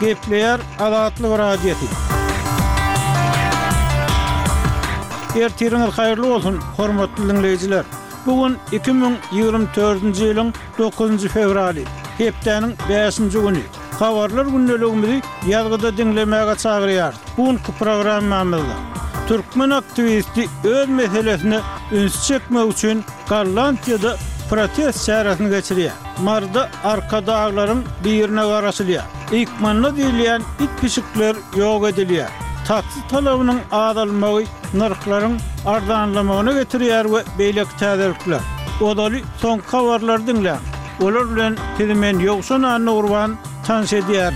Gepleýär Azatlyk Radiosy. Ertiriňiz haýyrly bolsun, hormatly diňleýjiler! Bu gün iki müň ýigrimi dördünji ýylyň dokuzynjy fewraly, hepdäniň bäşinji güni. Habarlar gündeligimizi ýazgyda diňlemäge çagyrýarys. Bu günki programmamyzda türkmen aktiwisti öz meselesine üns çekmek üçin, Gollandiýada protest çäresini geçirýär. Marda Arkadaglaryň birine garaşylýar. Ykmanda diýilýän it-pişikler ýok edilýär. Taksi talabynyň azalmagy nyrhlaryň arzanlamagyna getirýär we beýleki täzelikler. Ozaly soňky habarlary diňläň. Olar bilen sizi men Ýowşan Annagurban. tans edýär.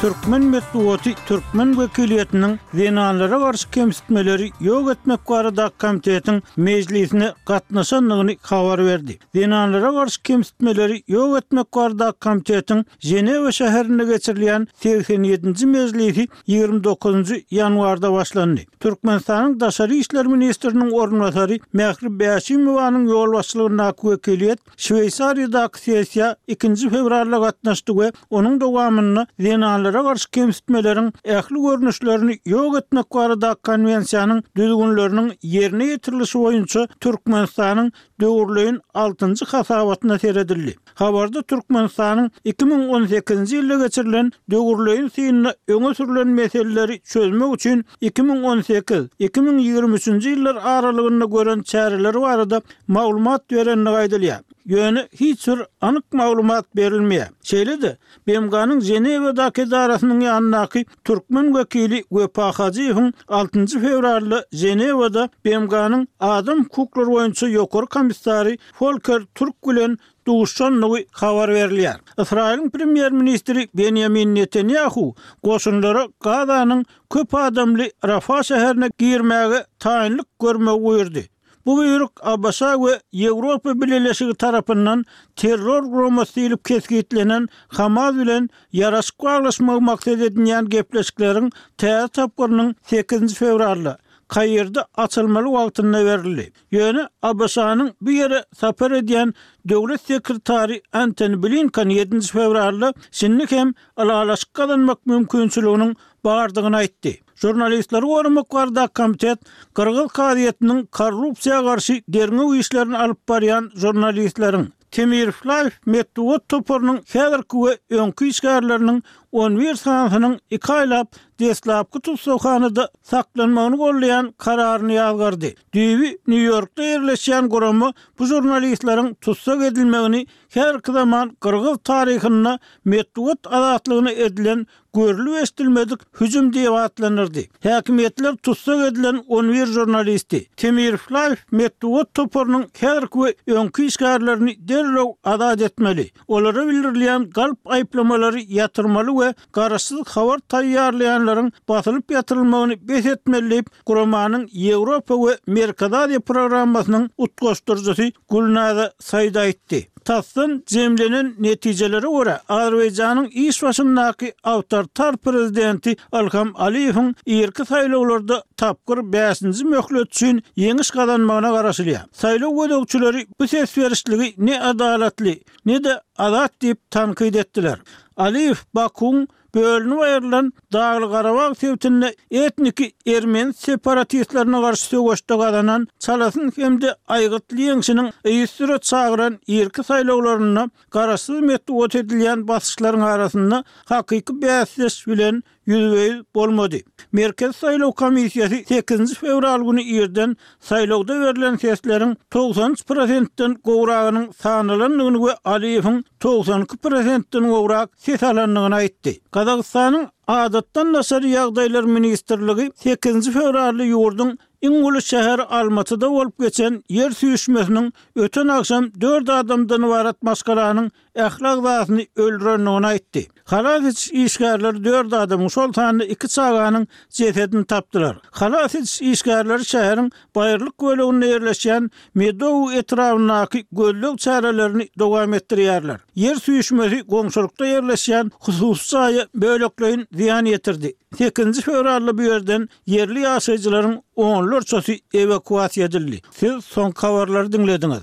Türkmen metbugaty türkmen wekiliýetiniň zenanlara garşy kemsitmeleri ýok etmek baradaky komitetiň mejlisine gatnaşandygyny habar berdi. Zenanlara garşy kemsitmeleri ýok etmek baradaky komitetiň Ženewa şäherinde geçirilýän segsen ýedinji mejlisi ýigrimi dokuzynjy ýanwarda başlandy. Türkmenistanyň daşary işler ministriniň orunbasary Mähri Bäşimowanyň ýolbaşçylygyndaky wekiliýet, Şweýsariýadaky sessiýa ikinji fewralda gatnaşdy we onuň dowamynda zenanlara garşy kemsitmeleriň ähli görnüşlerini ýok etmek baradaky konwensiýanyň düzgünleriniň ýerine ýetirilişi boýunça Türkmenistanyň döwürleýin altynjy hasabatyna seredildi. Habarda Türkmenistanyň iki müň on sekizinji ýylda geçirilen döwürleýin synynda öňe sürlen meseleleri çözmek üçin iki müň on sekiz, iki müň ýigrimi üçünji ýyllar aralygynda gören çäreleri barada maglumat berendigi aýdylýar. Ýöne hiç bir anyk maglumat berilmeýär. Şeýle-de, BMG-niň Ženewadaky edarasynyň ýanyndaky türkmen wekili Wepa Hajyýewiň altynjy fewralda Ženewada BMG-niň Adam hukuklary boýunça ýokary komissary Folker Türk bilen duşandygy habar berilýär. Ysraýylyň premýer-ministri Benýamin Netanýahu goşunlara Gazanyň köp adamly Rafa şäherine girmäge taýynlyk görmegi buýurdy. Bu buýruk ABŞ we Ýewropa Bileleşigi tarapyndan terror guramasy diýlip kesgitlenen Hamas bilen ýaraşyk baglaşmagy maksat edinýän gepleşikleriň täze tapgyrynyň sekizinji fewralda Kairde açylmaly wagtynda berildi. Ýöne ABŞ-nyň bu ýere sapar edýän Döwlet sekretary Antoni Blinken ýedinji fewralda şindi hem ylalaşyk gazanmak mümkinçiliginiň bardygyny aýtdy. Žurnalistleri goramak barada komitet gyrgyz kazyýetiniň korrupsiýa garşy derňew işlerini alyp barýan žurnalistleriň, Temirflaýw metbugat toparynyň häzirki we öňki işgärleriniň on bir sanysynyň iki aýlap deslapky tussaghanada saklanmagyny gollaýan kararyny ýazgardy. Düýbi Nýu-Ýorkda ýerleşýän gurama bu žurnalistleriň tussag edilmegini häzirki zaman gyrgyz taryhynda metbugat azatlygyna edilen görlüp-eşidilmedik hüjüm diýip atlandyrdy. Häkimiýetler tussag edilen on bir žurnalisti, Temirov Life metbugat toparynyň häzirki we öňki işgärlerini derrew azat etmeli, olara bildirilýän galp aýyplamalary ýatyrmaly we garaşsyz habar taýýarlaýanlaryň basylyp ýatyrylmagyny bes etmeli diýip, guramanyň Ýewropa we Merkezi Aziýa programmasynyň utgaşdyryjysy Gülnaza Said aýtdy. TASS-dan jemlenen netijelere görä, Azerbaýjanyň iş başyndaky awtoritar prezidenti Ilham Aliýewiň irki saýlawlarda tapgyr bäşinji möhlet üçin ýeňiş gazanmagyna garaşylýar. Saýlaw gözegçileri bu ses berişligi ne adalatly, ne-de azat diýip tankyt etdiler. Aliýew Bakuwyň Bölünip aýrylan Daglygarabag sebitinde etniki ermeni separatistlerine garşy söweşde gazanan çalasyn hem-de aýgytly ýeňşiniň yzysüre çagyran irki saýlawlarynda garaşsyz metbugat edilýän basyşlaryň arasynda hakyky bäsdeş bilen ýüzbe-ýüz bolmady. Merkezi saýlaw komissiýasy sekizinji fewral güni irden Saýlawda berlen sesleriň togsan üç prosentden gowragynyň sanalandygyny we Aliýewiň togsan iki prosentden gowrak ses alandygyny aýtdy. Gazagystanyň Adatdan daşary ýagdaýlar ministrligi sekizinji fewralda ýurduň iň uly şäheri Almatyda bolup geçen ýer süýşmesiniň öten agşam dört adamdan ybarat maşgalanyň ähli agzasyny öldürendigini aýtdy. Halas ediş işgärleri dört adamyň, şol sanda iki çaganyň jesedini tapdylar. Halas ediş işgärleri şäheriň baýyrlyk böleginde ýerleşýän Medowy etrabyndaky gözleg çärelerini dowam etdirýärler. Ýer süýşmesi goňşulykda ýerleşýän hususy jaýa bölekleýin zyýan ýetirdi. Sekizinji fewralda bu ýerden ýerli ýaşaýjylaryň onlarçasy ewakuasiýa edildi. Siz soňky habarlary diňlediňiz.